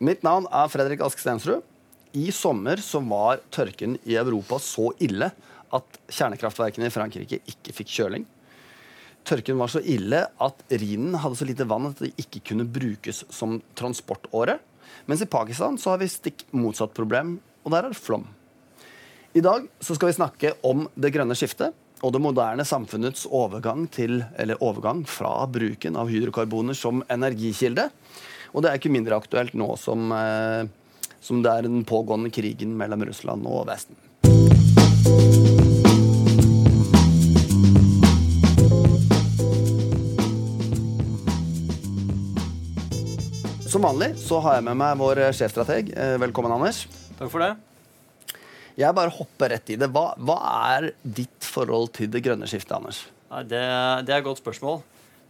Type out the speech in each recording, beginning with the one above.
Mitt navn er Fredrik Ask Stensrud. I sommer så var tørken i Europa så ille at kjernekraftverkene i Frankrike ikke fikk kjøling. Tørken var så ille at Rhinen hadde så lite vann at det ikke kunne brukes som transportåre. Mens i Pakistan så har vi stikk motsatt problem, og der er det flom. I dag så skal vi snakke om det grønne skiftet og det moderne samfunnets overgang, til, overgang fra bruken av hydrokarboner som energikilde. Og det er ikke mindre aktuelt nå som, eh, som det er den pågående krigen mellom Russland og Vesten. Som vanlig så har jeg med meg vår sjefstrateg. Eh, velkommen, Anders. Takk for det. Jeg bare hopper rett i det. Hva, hva er ditt forhold til det grønne skiftet, Anders? Det, det, er et godt spørsmål.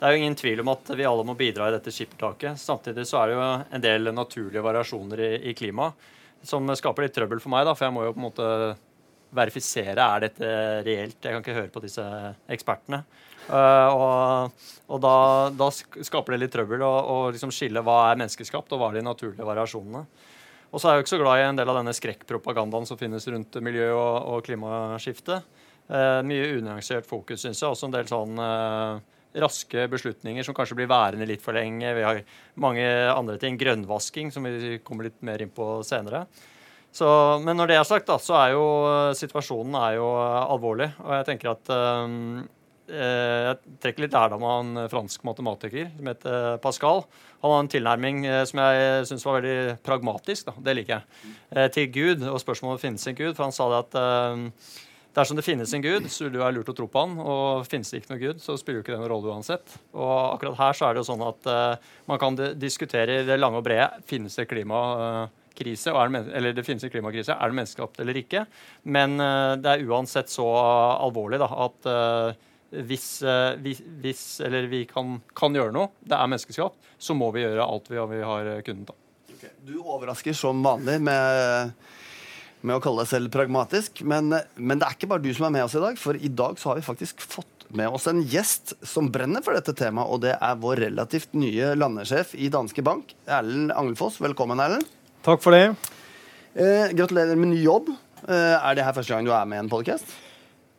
Det er jo ingen tvil om at vi alle må bidra i dette skippertaket. Samtidig så er det jo en del naturlige variasjoner i, i klimaet som skaper litt trøbbel for meg. da, For jeg må jo på en måte verifisere er dette reelt. Jeg kan ikke høre på disse ekspertene. Uh, og, og da, da, skaper det litt trøbbel å liksom skille hva er menneskeskapt, og hva er de naturlige variasjonene. Og så er jeg jo ikke så glad i en del av denne skrekkpropagandaen som finnes rundt miljø- og, og klimaskifte. Uh, mye unyansert fokus, syns jeg. Også en del sånn uh, raske beslutninger som kanskje blir værende litt for lenge. Vi har mange andre ting. Grønnvasking, som vi kommer litt mer inn på senere. Så, men når det er sagt, da, så er jo situasjonen er jo alvorlig. Og jeg tenker at um, jeg trekker litt lærdom av en fransk matematiker som heter Pascal. Han har en tilnærming som jeg syns var veldig pragmatisk. Da. Det liker jeg. Til Gud og spørsmålet om det finnes en Gud. For han sa det at uh, Dersom det finnes en gud, så vil det være lurt å tro på han. Og finnes det ikke noen gud, så spiller jo ikke det noen rolle uansett. Og akkurat her så er det jo sånn at uh, man kan diskutere i det lange og brede. Finnes det klimakrise, det, eller det finnes en klimakrise, er det menneskeskapt eller ikke? Men uh, det er uansett så alvorlig da, at uh, hvis, vi, hvis, eller vi kan, kan, gjøre noe, det er menneskeskapt, så må vi gjøre alt vi, vi har kunnet. Okay. Du overrasker som vanlig med med å kalle deg selv pragmatisk. Men, men, det er ikke bare du som er med oss i dag, for i dag så har vi faktisk fått med oss en gjest som brenner for dette temaet, og det er vår relativt nye landesjef i Danske Bank, Erlend Angelfoss. Velkommen, Erlend. Takk for det. Eh, gratulerer med ny jobb. Eh, er det her første gang du er med i en podkast?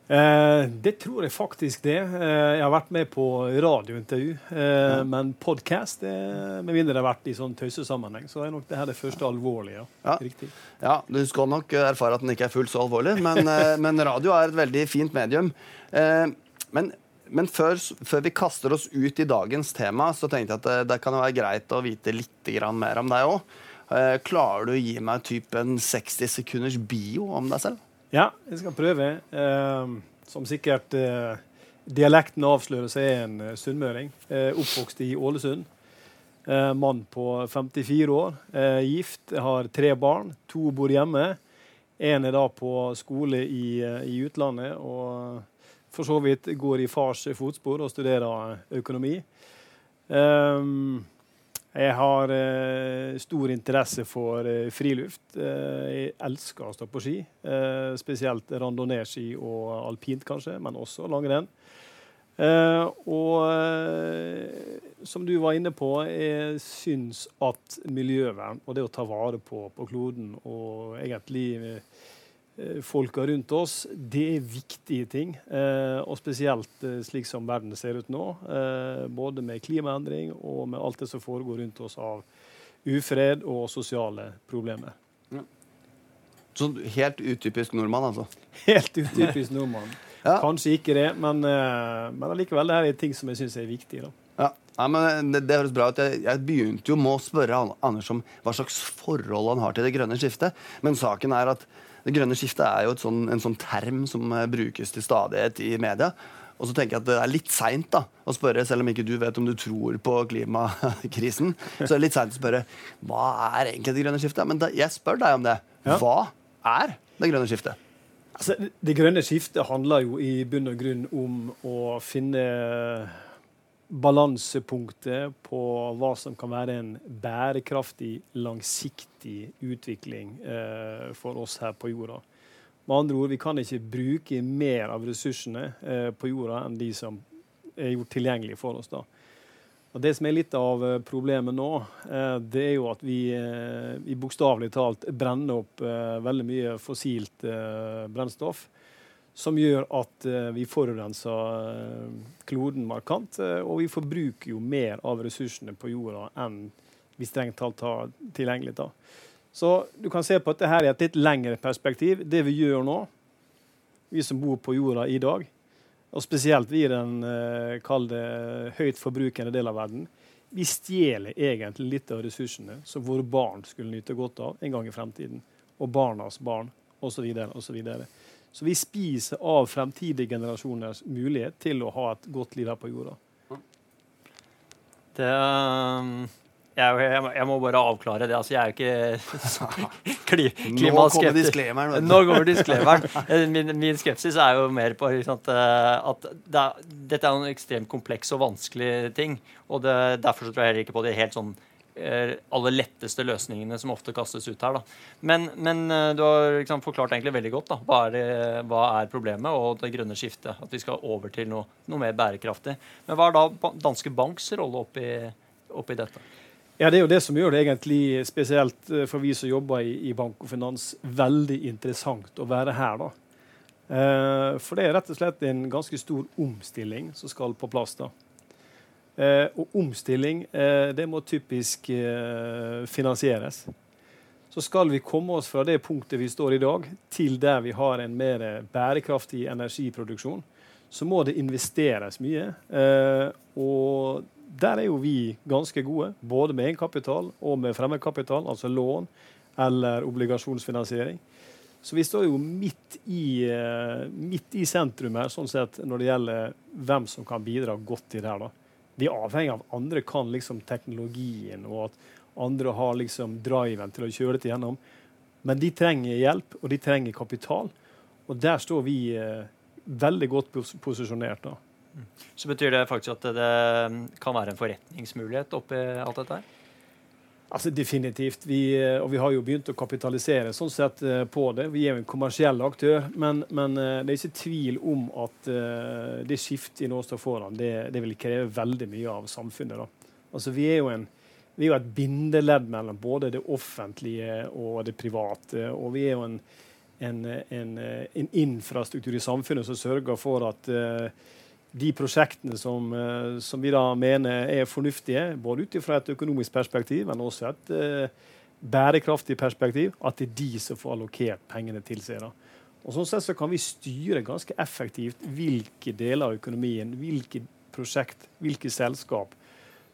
Eh, det tror jeg faktisk det. Eh, jeg har vært med på radiointervju. Eh, ja. Men podkast, med mindre det har vært i sånn tøysesammenheng, så er nok det her det første alvorlige. Ja. Riktig. ja, Du skal nok erfare at den ikke er fullt så alvorlig, men, eh, men radio er et veldig fint medium. Eh, men, men før, før, vi kaster oss ut i dagens tema, så tenkte jeg at det, det kan være greit å vite litt mer om deg òg. Eh, klarer du å gi meg typen 60 sekunders bio om deg selv? Ja, jeg skal prøve. Eh, som sikkert eh, dialekten avslører, så er jeg en uh, sunnmøring. Eh, oppvokst i Ålesund. Eh, mann på 54 år. Eh, gift. Har tre barn. To bor hjemme. Én er da på skole i, eh, i, utlandet og for så vidt går i fars fotspor og studerer økonomi. Um, jeg har eh, stor interesse for eh, friluft. Eh, jeg elsker å stå på ski. Eh, spesielt randonee-ski og alpint, kanskje, men også langrenn. Eh, og eh, som du var inne på, jeg syns at miljøvern og det å ta vare på, på kloden og egentlig folka rundt oss, det er viktige ting. Eh, og spesielt eh, slik som verden ser ut nå. Eh, både med klimaendring og med alt det som foregår rundt oss av ufred og sosiale problemer. Ja. Sånn helt utypisk nordmann, altså? Helt utypisk nordmann. ja. Kanskje ikke det, men, eh, men allikevel det er ting som jeg syns er viktige. da. Ja. ja men det, det, høres bra ut. Jeg, jeg, begynte jo med å spørre Anders om hva slags forhold han har til det grønne skiftet. Men saken er at det grønne skiftet er jo sånn, en sånn term som eh, brukes til stadighet i media. Og så tenker jeg at det er litt seint å spørre, selv om ikke du vet om du tror på klimakrisen, så er det litt seint å spørre hva er egentlig det grønne skiftet. Men da, jeg spør deg om det. Hva er det grønne skiftet? Altså, det grønne skiftet handler jo i bunn og grunn om å finne balansepunktet på hva som kan være en bærekraftig, langsiktig utvikling eh, for oss her på jorda. Med andre ord, vi kan ikke bruke mer av ressursene eh, på jorda enn de som er gjort tilgjengelige for oss. da. Og Det som er litt av eh, problemet nå, eh, det er jo at vi, eh, vi bokstavelig talt brenner opp veldig mye fossilt brennstoff. Som gjør at vi forurenser kloden markant. Og vi forbruker jo mer av ressursene på jorda enn vi strengt talt har tilgjengelig. da. Så du kan se på at dette er et litt lengre perspektiv. Det vi gjør nå, vi som bor på jorda i dag, og spesielt vi i den eh, høyt forbrukende del av verden, vi stjeler egentlig litt av ressursene som våre barn skulle nyte godt av en gang i fremtiden. Og barnas barn, osv. osv. Så, vi spiser av fremtidige generasjoners mulighet til å ha et godt liv her på jorda. Det um jeg, jeg, må bare avklare det. Altså, jeg er jo ikke kli, klimaskeptisk. Nå kommer disklemeren. Eh, min, min, skepsis er jo mer på liksom, at, eh, at det er, dette er en ekstremt kompleks og vanskelig ting. Og det, derfor så tror jeg heller ikke på det helt sånn aller letteste løsningene som ofte kastes ut her. Da. Men, men du har liksom forklart egentlig veldig godt da. Hva, er det, hva er problemet og det grønne skiftet. At vi skal over til noe, noe mer bærekraftig. Men hva er da Danske Banks rolle oppi, oppi dette? Ja, Det er jo det som gjør det egentlig spesielt eh, for vi som jobber i, i bank og finans, veldig interessant å være her. da. Eh, for det er rett og slett en ganske stor omstilling som skal på plass. da. Eh, og omstilling eh, det må typisk eh, finansieres. Så skal vi komme oss fra det punktet vi står i dag, til der vi har en mer bærekraftig energiproduksjon, så må det investeres mye. Og der er jo vi ganske gode, både med egenkapital og med fremmedkapital, altså lån eller obligasjonsfinansiering. Så vi står jo midt i, midt i sentrum her, sånn sett, når det gjelder hvem som kan bidra godt i det her. da. Vi er avhengig av andre kan liksom teknologien, og at andre har liksom driven til å kjøre dette gjennom. Men de trenger hjelp, og de trenger kapital. Og der står vi eh, veldig godt pos posisjonert. da. Så betyr det faktisk at det kan være en forretningsmulighet oppi alt dette her? Altså Definitivt. Vi, og vi har jo begynt å kapitalisere sånn sett eh, på det. Vi er jo en kommersiell aktør, men, men eh, det er ikke tvil om at det skiftet vi nå står foran, det, det, vil kreve veldig mye av samfunnet. Da. Altså Vi er jo en, vi er jo et bindeledd mellom både det offentlige og det private. Og vi er jo en, en, en infrastruktur i samfunnet som sørger for at uh, de prosjektene som, eh, som, vi da mener er fornuftige, både ut fra et økonomisk perspektiv, men også et uh, bærekraftig perspektiv, at det er de som får allokert pengene til seg. da. Og sånn sett så kan vi styre ganske effektivt hvilke deler av økonomien, hvilke prosjekt, hvilke selskap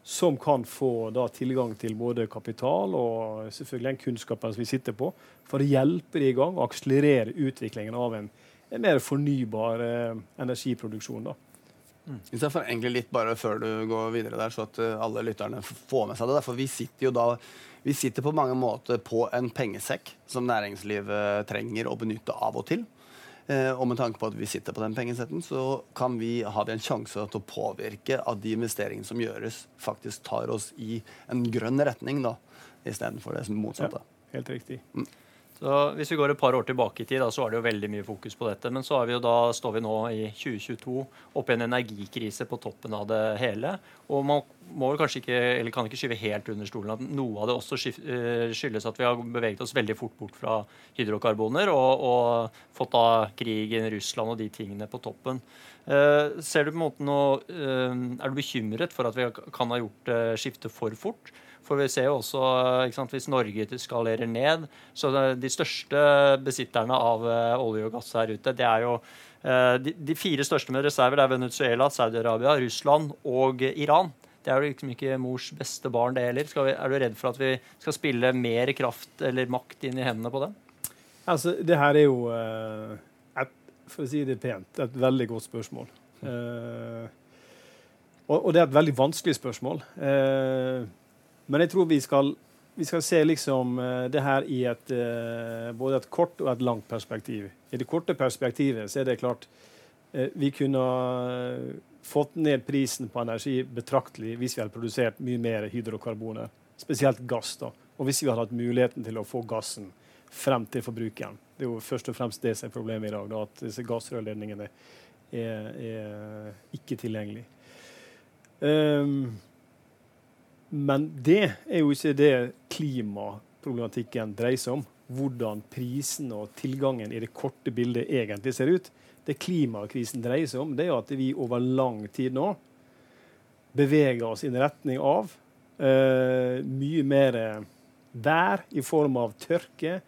som kan få da tilgang til både kapital og selvfølgelig den kunnskapen som vi sitter på, for å hjelpe de i gang og akselerere utviklingen av en, en mer fornybar eh, energiproduksjon. da. Mm. Jeg forenkler litt bare før du går videre der, så at uh, alle lytterne får med seg det. For vi sitter jo da vi sitter på mange måter på en pengesekk som næringslivet trenger å benytte av og til. Eh, og med tanke på at vi sitter på den pengesetten, så kan vi ha en sjanse til å påvirke at de investeringene som gjøres, faktisk tar oss i en grønn retning, da, istedenfor det som motsatte. Ja, helt riktig. Mm. Så Hvis vi går et par år tilbake i tid, da, så var det jo veldig mye fokus på dette. Men så vi da står vi nå i 2022 oppe i en energikrise på toppen av det hele. Og man må vel kanskje ikke, eller kan ikke skyve helt under stolen at noe av det også eh, skyldes at vi har beveget oss veldig fort bort fra hydrokarboner og, og fått da krigen, Russland og de tingene på toppen. Uh, ser du på en måte noe, uh, Er du bekymret for at vi kan ha gjort uh, skiftet for fort? For vi ser jo også sant, hvis Norge skalerer ned, så de største besitterne av eh, olje og gass her ute, det er jo eh, de, de fire største med reserver det er Venezuela, Saudi-Arabia, Russland og Iran. Det er jo liksom ikke mors beste barn, det heller. Vi, er du redd for at vi skal spille mer kraft eller makt inn i hendene på det? Altså, det her er jo, eh, et, for å si det pent, et veldig godt spørsmål. Uh, og, og, det er et veldig vanskelig spørsmål. Uh, men jeg tror vi skal, vi skal se liksom uh, det her i et, uh, både et kort og et langt perspektiv. I det korte perspektivet så er det klart uh, vi kunne fått ned prisen på energi betraktelig hvis vi hadde produsert mye mer hydrokarboner, spesielt gass. da, Og hvis vi hadde hatt muligheten til å få gassen frem til forbrukeren. Det er jo først og fremst det som er problemet i dag, da, at disse gassrørledningene er, er ikke tilgjengelige. Um, Men det er jo ikke det klimaproblematikken dreier seg om. Hvordan prisen og tilgangen i det korte bildet egentlig ser ut. Det klimakrisen dreier seg om, det er at vi over lang tid nå beveger oss i retning av uh, mye mer vær i form av tørke,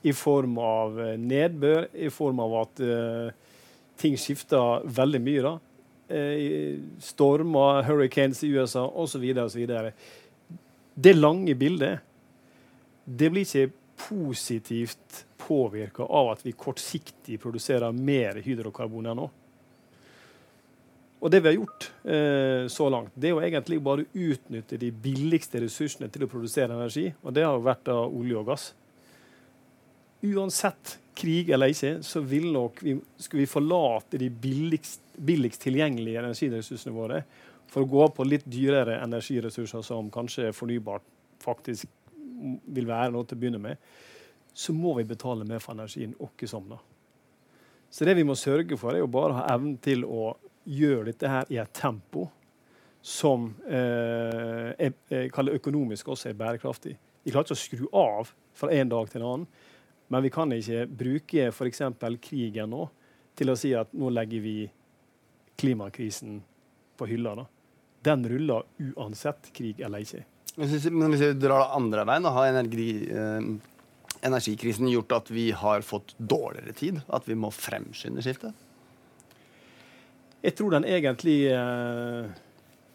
i form av uh, nedbør, i form av at uh, ting skifter veldig mye. da. Stormer, hurricanes i USA osv. osv. Det lange bildet det blir ikke positivt påvirka av at vi kortsiktig produserer mer hydrokarboner nå. Og det vi har gjort eh, så langt, det er jo egentlig bare å utnytte de billigste ressursene til å produsere energi, og det har jo vært av olje og gass. Uansett krig eller ikke, så vil nok vi, skulle vi forlate de billigst, billigst tilgjengelige energiressursene våre for å gå på litt dyrere energiressurser som kanskje fornybart faktisk vil være noe til å begynne med, så må vi betale mer for energien åkke da. Så det vi må sørge for, er jo bare å ha evnen til å gjøre dette her i et tempo som eh, er, kaller økonomisk også er bærekraftig. Vi klarer ikke å skru av fra en dag til en annen, men vi kan ikke bruke f.eks. krigen nå til å si at nå legger vi klimakrisen på hylla. Da. Den ruller uansett krig eller ikke. Men hvis vi drar det andre veien, da, har energi, eh, energikrisen gjort at vi har fått dårligere tid? At vi må fremskynde skiftet? Jeg tror den egentlig eh,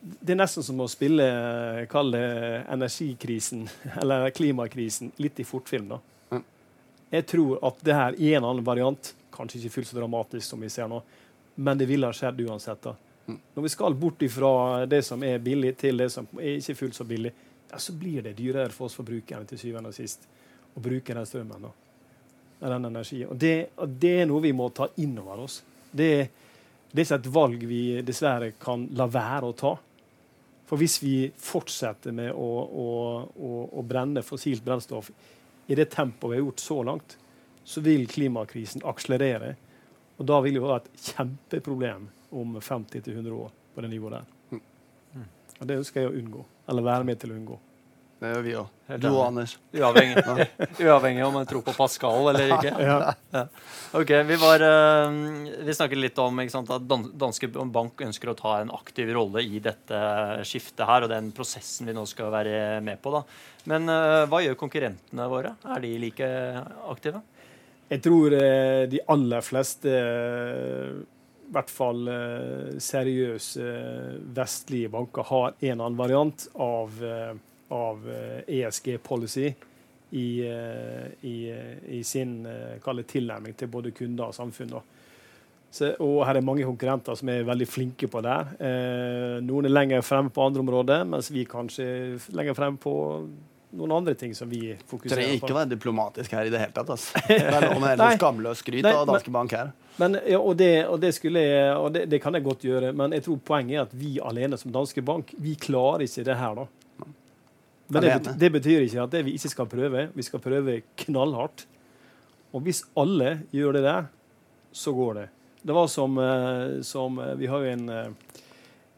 Det er nesten som å spille Kall det energikrisen eller klimakrisen litt i fortfilm. da. Jeg tror at det her i en eller annen variant, kanskje ikke fullt så dramatisk som vi ser nå, men det ville ha skjedd uansett. da. Når vi skal bort ifra det som er billig, til det som er ikke fullt så billig, ja, så blir det dyrere for oss forbrukerne til syvende og sist å bruke den strømmen. da. Den energien. Og det, og det er noe vi må ta inn over oss. Det det er ikke et valg vi dessverre kan la være å ta. For hvis vi fortsetter med å, å, å, å brenne fossilt brennstoff i det tempoet vi har gjort så langt, så vil klimakrisen akselerere. Og da vil det være et kjempeproblem om 50-100 år på det nivået der. Mm. Og det ønsker jeg å unngå. Eller være med til å unngå. Det gjør vi òg. Du og Anders. Uavhengig, uavhengig om en tror på Pascal eller ikke. ja. Ja. Ok, Vi, var, uh, vi snakket litt om sant, at Danske Bank ønsker å ta en aktiv rolle i dette skiftet her, og den prosessen vi nå skal være med på. da. Men uh, hva gjør konkurrentene våre? Er de like aktive? Jeg tror uh, de aller fleste i hvert fall seriøse vestlige banker har en eller annen variant av av ESG-policy eh, e i, eh, i, i, sin eh, tilnærming til både kunder og samfunn. Og her er mange konkurrenter som er veldig flinke på det. Eh, noen er lenger fremme på andre områder, mens vi kanskje er lenger fremme på noen andre ting som vi fokuserer på. Trenger ikke være diplomatisk her i det hele tatt. Altså. Det er noe med skamløs skryt av Danske Bank her. Men, ja, og, det, og, det, jeg, og det, det, kan jeg godt gjøre, men jeg tror poenget er at vi alene som Danske Bank vi klarer ikke det her. da. Men det, det betyr ikke at det vi ikke skal prøve. Vi skal prøve knallhardt. Og hvis alle gjør det der, så går det. Det var som, eh, som eh, Vi har jo en, eh,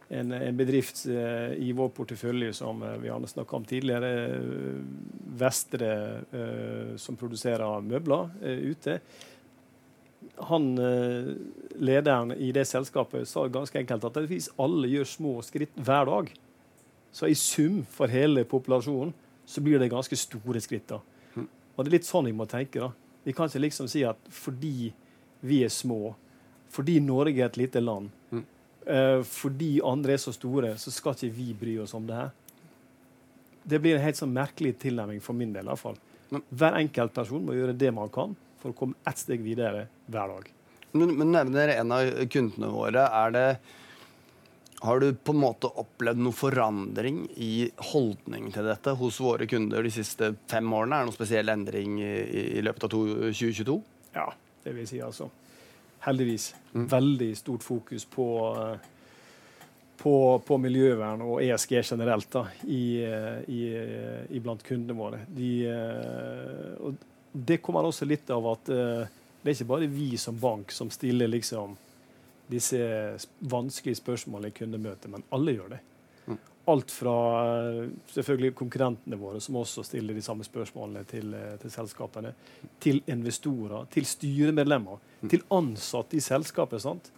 en, en, bedrift i vår portefølje som vi har snakka om tidligere. Vestre, som produserer møbler ute. Han, lederen i det selskapet sa ganske enkelt at hvis alle gjør små skritt hver dag, så i sum for hele populasjonen så blir det ganske store skritt. da. Og det er litt sånn vi må tenke. da. Vi kan ikke liksom si at fordi vi er små, fordi Norge er et lite land. Uh, fordi andre er så store, så skal ikke vi bry oss om det her. Det blir en helt sånn merkelig tilnærming for min del. I hvert fall. Men, Hver enkelt person må gjøre det man kan for å komme ett steg videre hver dag. Men, men nevner en av kundene våre. Er det har du på en måte opplevd noe forandring i holdning til dette hos våre kunder de siste fem årene? Er det noen spesiell endring i, i løpet av to, 2022? Ja, det vil si, altså. Heldigvis. Mm. Veldig stort fokus på, på, på, miljøvern og ESG generelt da, i, i, i blant kundene våre. De, og det kommer også litt av at det er ikke bare vi som bank som stiller liksom disse vanskelige spørsmålene i kundemøtet, men alle gjør det. Mm. alt fra eh, selvfølgelig konkurrentene våre, som også stiller de samme spørsmålene til, eh, til selskapene, til investorer, til styremedlemmer, mm. til ansatte i selskapet. sant?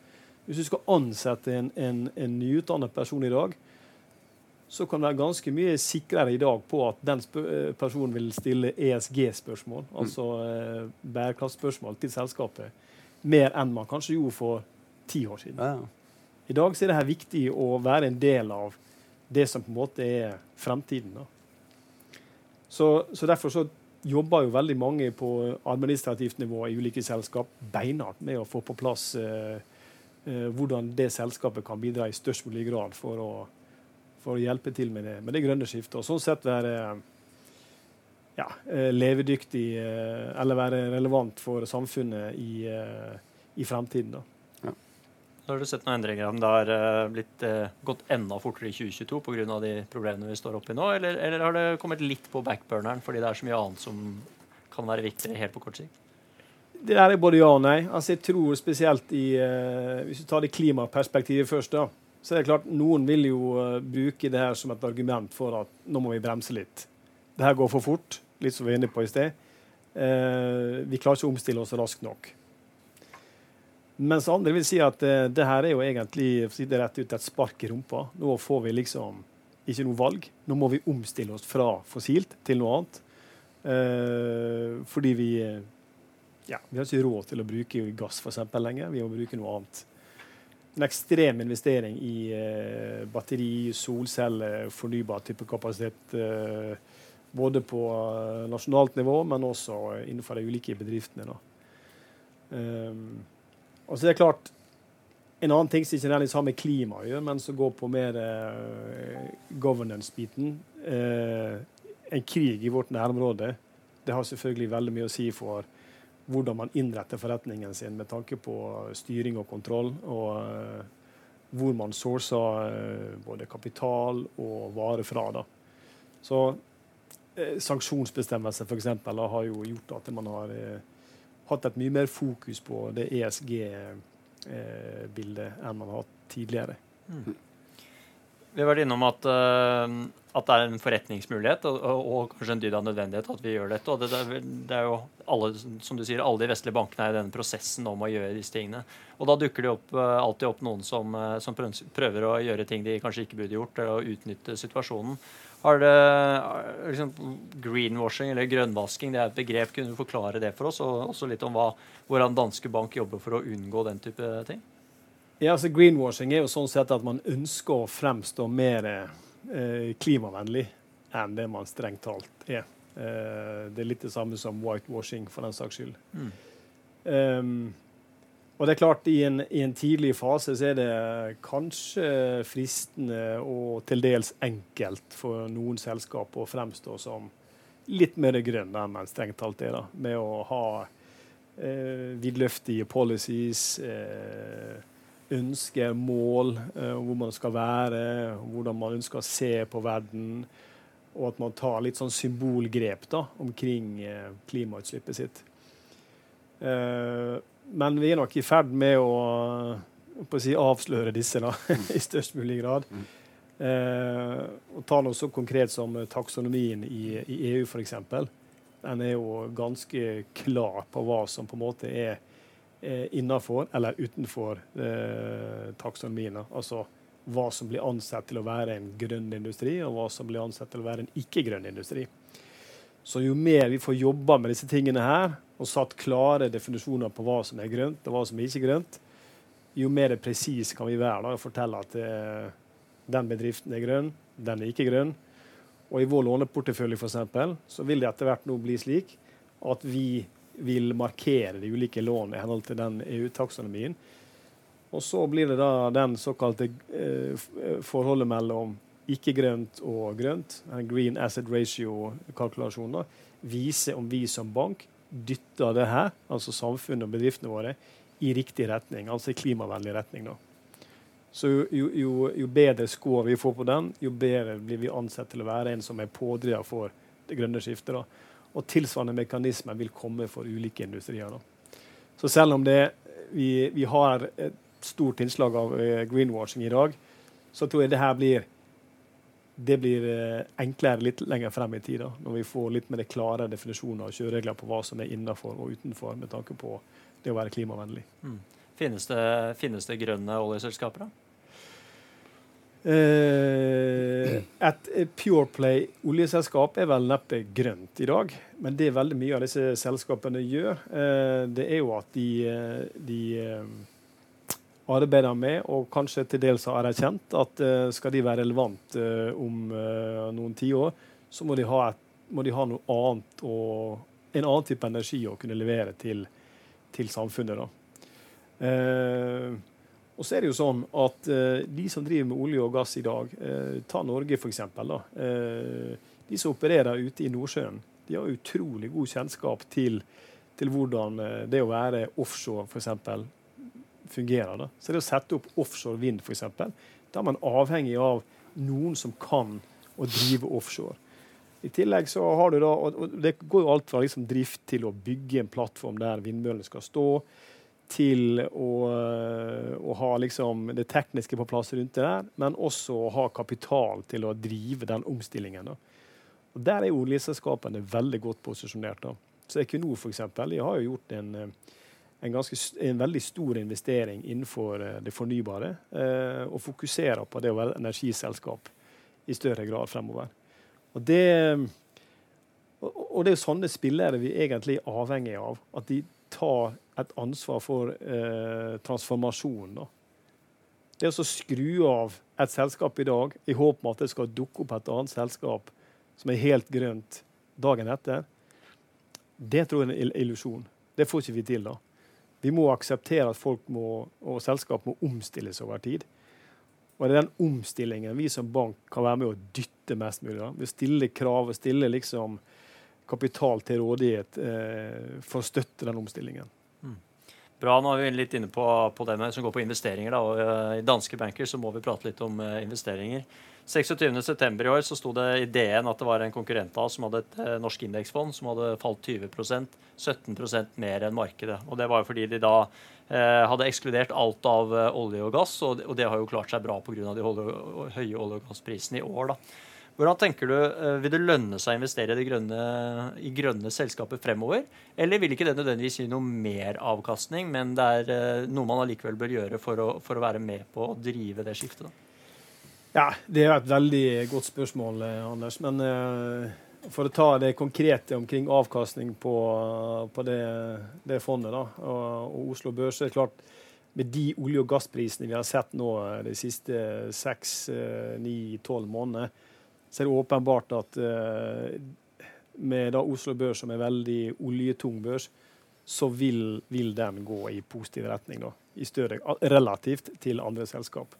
Hvis du skal ansette en, en, en nyutdannet person i dag, så kan du være ganske mye sikrere i dag på at den eh, personen vil stille ESG-spørsmål, mm. altså eh, bærekraftspørsmål, til selskapet, mer enn man kanskje gjorde for ti år siden. Ja. I dag er det her viktig å være en del av det som på en måte er fremtiden. Så, så, Derfor så jobber jo veldig mange på administrativt nivå i ulike selskap beinhardt med å få på plass eh, eh, hvordan det selskapet kan bidra i størst mulig grad for å, for å hjelpe til med det, med det, grønne skiftet. Og sånn sett være ja, eh, levedyktig eh, eller være relevant for samfunnet i, eh, i fremtiden. da. Har du sett noen endringer om det har uh, blitt uh, gått enda fortere i 2022 pga. de problemene vi står oppe i nå, eller, eller, har det kommet litt på backburneren fordi det er så mye annet som kan være viktigere helt på kort sikt? Det er både ja og nei. Altså, jeg tror spesielt i eh, Hvis du tar det klimaperspektivet først, da, så er det klart noen vil jo bruke det her som et argument for at nå må vi bremse litt. Det her går for fort, litt som vi var inne på i sted. vi klarer ikke å omstille oss raskt nok. Mens andre vil si at uh, det her er jo egentlig det rett ut, et spark i rumpa. Nå får vi liksom ikke noe valg. Nå må vi omstille oss fra fossilt til noe annet. Uh, fordi vi ja, vi har ikke råd til å bruke gass for eksempel, lenger. Vi må bruke noe annet. En ekstrem investering i uh, batteri, solceller, fornybar type kapasitet. både på nasjonalt nivå, men også innenfor de ulike bedriftene. Da. Um, og så er det klart En annen ting som ikke nærmest har med klima å gjøre, men som går på mer uh, governance-biten. Uh, en krig i vårt nærområde det har selvfølgelig veldig mye å si for hvordan man innretter forretningen sin med tanke på styring og kontroll, og uh, hvor man sourcer både kapital og varer fra. Da. Så sanksjonsbestemmelser f.eks. har jo gjort at man har hatt et mye mer fokus på det ESG-bildet eh, enn man har hatt tidligere. Mm. Vi har vært innom at, uh, at, det er en forretningsmulighet og, og, og, kanskje en dyd av nødvendighet at vi gjør dette. og det, det, er jo alle som du sier, alle de vestlige bankene er i denne prosessen om å gjøre disse tingene. Og da dukker det opp, uh, alltid opp noen som, uh, som, prøver å gjøre ting de kanskje ikke burde gjort, eller å utnytte situasjonen. Har det liksom, Greenwashing eller grønnvasking det er et begrep. Kunne du forklare det for oss? Og også litt om hva, hvordan danske bank jobber for å unngå den type ting? Ja, altså Greenwashing er jo sånn sett at man ønsker å fremstå mer eh, klimavennlig enn det man strengt talt er. Eh, det er litt det samme som whitewashing, for den saks skyld. Mm. Um, og det er klart, i en, i en, tidlig fase så er det kanskje fristende og til dels enkelt for noen selskap å fremstå som litt mer grønn enn man strengt talt er, da, med å ha eh, vidløftige policies, eh, ønsker, mål, eh, hvor man skal være, hvordan man ønsker å se på verden, og at man tar litt sånn symbolgrep da, omkring eh, klimautslippet sitt. Eh, men vi er nok i ferd med å, å si, avsløre disse da, i størst mulig grad. Mm. Eh, og ta noe så konkret som taksonomien i, i EU, f.eks. Den er jo ganske klar på hva som på en måte er eh, innafor eller utenfor eh, taksonomien. Altså hva som blir ansett til å være en grønn industri, og hva som blir ansett til å være en ikke-grønn industri. Så jo mer vi får jobba med disse tingene her, og satt klare definisjoner på hva som er grønt og hva som er ikke grønt, jo mer presis kan vi være da, og fortelle at eh, den bedriften er grønn, den er ikke grønn. Og i vår låneportefølje for eksempel, så vil det etter hvert nå bli slik at vi vil markere de ulike lånene i henhold til den EU-taksonomien. Og så blir det da den såkalte eh, forholdet mellom ikke-grønt og grønt, green asset ratio-kalkulasjoner, viser om vi som bank dytter det her, altså samfunnet og bedriftene våre, i riktig retning, altså i klimavennlig retning. da. Så jo, jo, jo, bedre score vi får på den, jo bedre blir vi ansett til å være en som er pådriver for det grønne skiftet. da. Og tilsvarende mekanismer vil komme for ulike industrier. da. Så selv om det, vi, vi har et stort innslag av uh, greenwashing i dag, så tror jeg det her blir det blir eh, enklere litt lenger frem i tid, når vi får litt mer klare definisjoner og kjøreregler på hva som er innenfor og utenfor, med tanke på det å være klimavennlig. Mm. Finnes, det, finnes det grønne oljeselskaper, da? Eh, et Pure Play oljeselskap er vel neppe grønt i dag. Men det veldig mye av disse selskapene gjør, eh, det er jo at de, eh, de arbeider med, og kanskje til dels har erkjent, at skal de være relevant om noen tiår, så må de, ha, et, må de ha noe annet og en annen type energi å kunne levere til, til samfunnet. da. Og så er det jo sånn at uh, de som driver med olje og gass i dag, uh, ta Norge f.eks. Uh, de som opererer ute i Nordsjøen, de har utrolig god kjennskap til, til hvordan det å være offshore f.eks. fungerer. Da. Så det å sette opp offshore vind f.eks., da er man avhengig av noen som kan å drive offshore. I tillegg så har du da, og Det går jo alt fra liksom drift til å bygge en plattform der vindmøllene skal stå til å, å, ha liksom det tekniske på plass rundt det der, men også å ha kapital til å drive den omstillingen. Da. Og Der er oljeselskapene veldig godt posisjonert. Da. Så Equinor for eksempel, de har jo gjort en, en, ganske, en veldig stor investering innenfor eh, det fornybare, eh, og fokuserer på det å være energiselskap i større grad fremover. Og det, og det er jo sånne spillere vi egentlig er avhengig av. At de tar et ansvar for eh, transformasjonen. Det å skru av et selskap i dag i håp om at det skal dukke opp et annet selskap som er helt grønt dagen etter, det tror jeg er en illusjon. Det får ikke vi til da. Vi må akseptere at folk må, og selskap må omstilles over tid. Og det er den omstillingen vi som bank kan være med å dytte mest mulig. Vi stiller krav og stiller liksom kapital til rådighet eh, for å støtte den omstillingen. Bra, nå er vi litt inne på, på det med, som går på investeringer. Da, og uh, I danske banker så må vi prate litt om uh, investeringer. 26.9. i år så sto det i DN at det var en konkurrent av oss som hadde et uh, norsk indeksfond som hadde falt 20% 17% mer enn markedet. Og Det var jo fordi de da hadde ekskludert alt av olje og gass, og, og det har jo klart seg bra pga. de holde, høye olje- og gassprisene i år. da. Hvordan tenker du, eh, Vil det lønne seg å investere i grønne, i grønne selskaper fremover? Eller vil ikke det nødvendigvis gi noe mer avkastning, men det er eh, noe man allikevel bør gjøre for å, for å være med på å drive det skiftet? Da? Ja, Det er et veldig godt spørsmål, eh, Anders. Men for å ta det konkrete omkring avkastning på, på det, det, fondet da, og, og Oslo Børs, så er det klart med de olje- og gassprisene vi har sett nå de siste seks, ni, tolv månedene, så er det åpenbart at uh, med da Oslo Børs, som er veldig oljetung børs, så vil, vil, den gå i positiv retning, da, i større, relativt til andre selskap.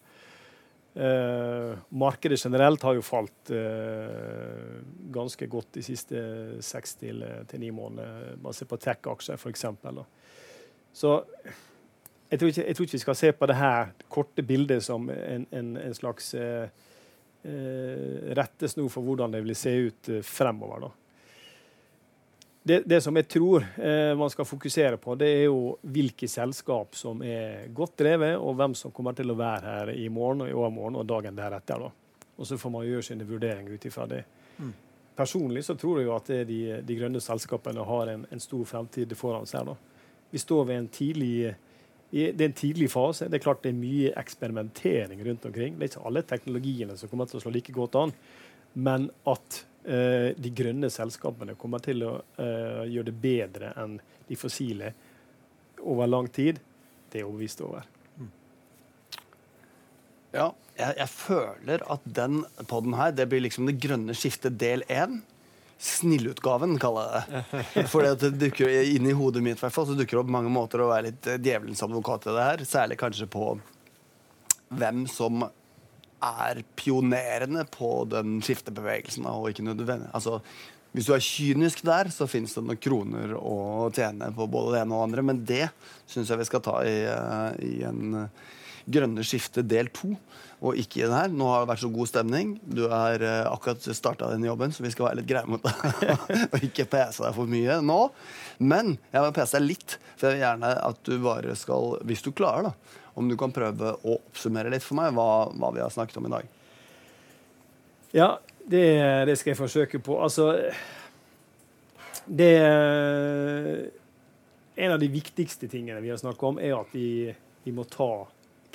Uh, markedet generelt har jo falt uh, ganske godt de siste seks til, ni ni måneder, ser på tech-aksjer f.eks. Så jeg tror, ikke, jeg tror, ikke, vi skal se på det her korte bildet som en, en, en slags eh, rettesnor for hvordan det vil se ut eh, fremover. Da. Det, det, som jeg tror eh, man skal fokusere på, det er jo hvilke selskap som er godt drevet, og hvem som kommer til å være her i morgen og i overmorgen og dagen deretter. Da. Og så får man gjøre sine vurderinger ut ifra det. Mm. Personlig så tror jeg jo at de, de grønne selskapene har en, en stor fremtid foran seg. Da. Vi står ved en tidlig det er en tidlig fase. Det er klart det er mye eksperimentering rundt omkring. Det er ikke alle teknologiene som kommer til å slå like godt an. Men at uh, de grønne selskapene kommer til å uh, gjøre det bedre enn de fossile over lang tid, det er jeg overbevist over. Ja, jeg, jeg, føler at den poden her, det blir liksom det grønne skiftet del én snillutgaven, kaller jeg det. For det dukker inn i hodet mitt hvert fall, så dukker det opp mange måter å være litt eh, djevelens advokat i det her. Særlig kanskje på hvem som er pionerende på den skiftebevegelsen. og ikke nødvendig. Altså, hvis du er kynisk der, så fins det noen kroner å tjene på både det ene og det andre, men det syns jeg vi skal ta i, eh, i en grønne skiftet del to, og ikke i den her. Nå har det vært så god stemning. Du har uh, akkurat starta den jobben, så vi skal være litt greie mot deg og ikke pese deg for mye nå. Men jeg vil pese deg litt, for jeg vil gjerne at du bare skal, hvis du klarer, da, om du kan prøve å oppsummere litt for meg hva, hva vi har snakket om i dag. Ja, det, det, skal jeg forsøke på. Altså Det En av de viktigste tingene vi har snakket om, er at vi, vi må ta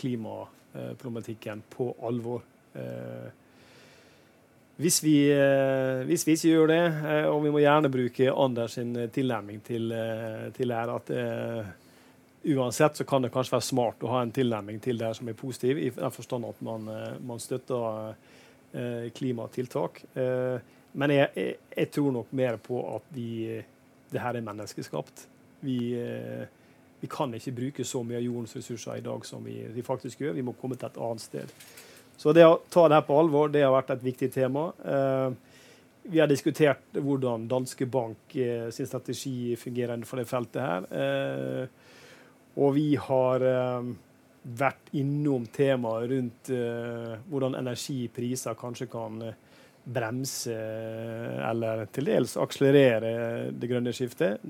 klimaproblematikken på alvor. Eh, hvis vi, eh, hvis vi, ikke gjør det, eh, og vi må gjerne bruke Anders sin tilnærming til, til det at uansett så kan det kanskje være smart å ha en tilnærming til det som er positiv, i den forstand at man, man støtter klimatiltak. Men jeg, jeg, jeg, tror nok mer på at vi, det her er menneskeskapt. Vi, vi, kan ikke bruke så mye av jordens ressurser i dag som vi, vi, faktisk gjør. Vi må komme til et annet sted. Så det å ta det her på alvor det har vært et viktig tema. Vi har diskutert hvordan Danske Bank sin strategi fungerer innenfor det feltet her. Og vi har eh, vært innom temaet rundt eh, hvordan energipriser kanskje kan eh, bremse eller til dels akselerere det grønne skiftet.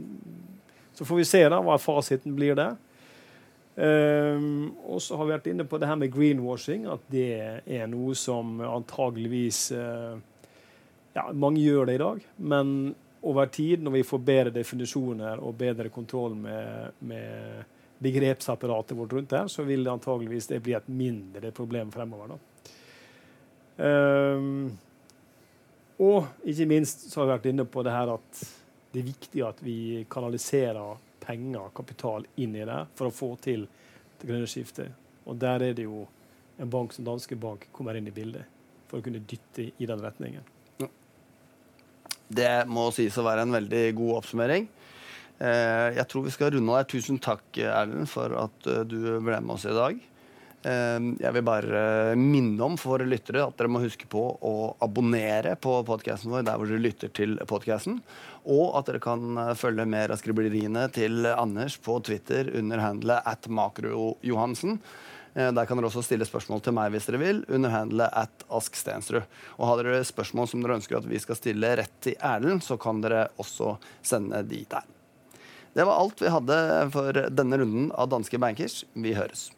Så får vi se da hva fasiten blir der. Um, og så har vi vært inne på det her med greenwashing, at det er noe som antageligvis uh, ja, Mange gjør det i dag, men over tid, når vi får bedre definisjoner og bedre kontroll med, med begrepsapparatet vårt rundt her, så vil det antageligvis det bli et mindre problem fremover. Um, og ikke minst så har vi vært inne på det her at det er viktig at vi kanaliserer penger, kapital, inn i det for å få til det grønne skiftet. Og der er det jo en bank som Danske Bank kommer inn i bildet for å kunne dytte i den retningen. Det må sies å være en veldig god oppsummering. Eh, jeg tror vi skal runde av. Tusen takk, Erlend, for at eh, du ble med oss i dag. Eh, jeg vil bare minne om for lyttere at dere må huske på å abonnere på podkasten vår der hvor dere lytter til podkasten. Og at dere kan følge mer av skribleriene til Anders på Twitter under handlet at makrojohansen. Der kan dere også stille spørsmål til meg hvis dere vil, under handlet at Ask. Og har dere spørsmål som dere ønsker at vi skal stille rett til Erlend, så kan dere også sende de der. Det var alt vi hadde for denne runden av Danske Bankers. Vi høres.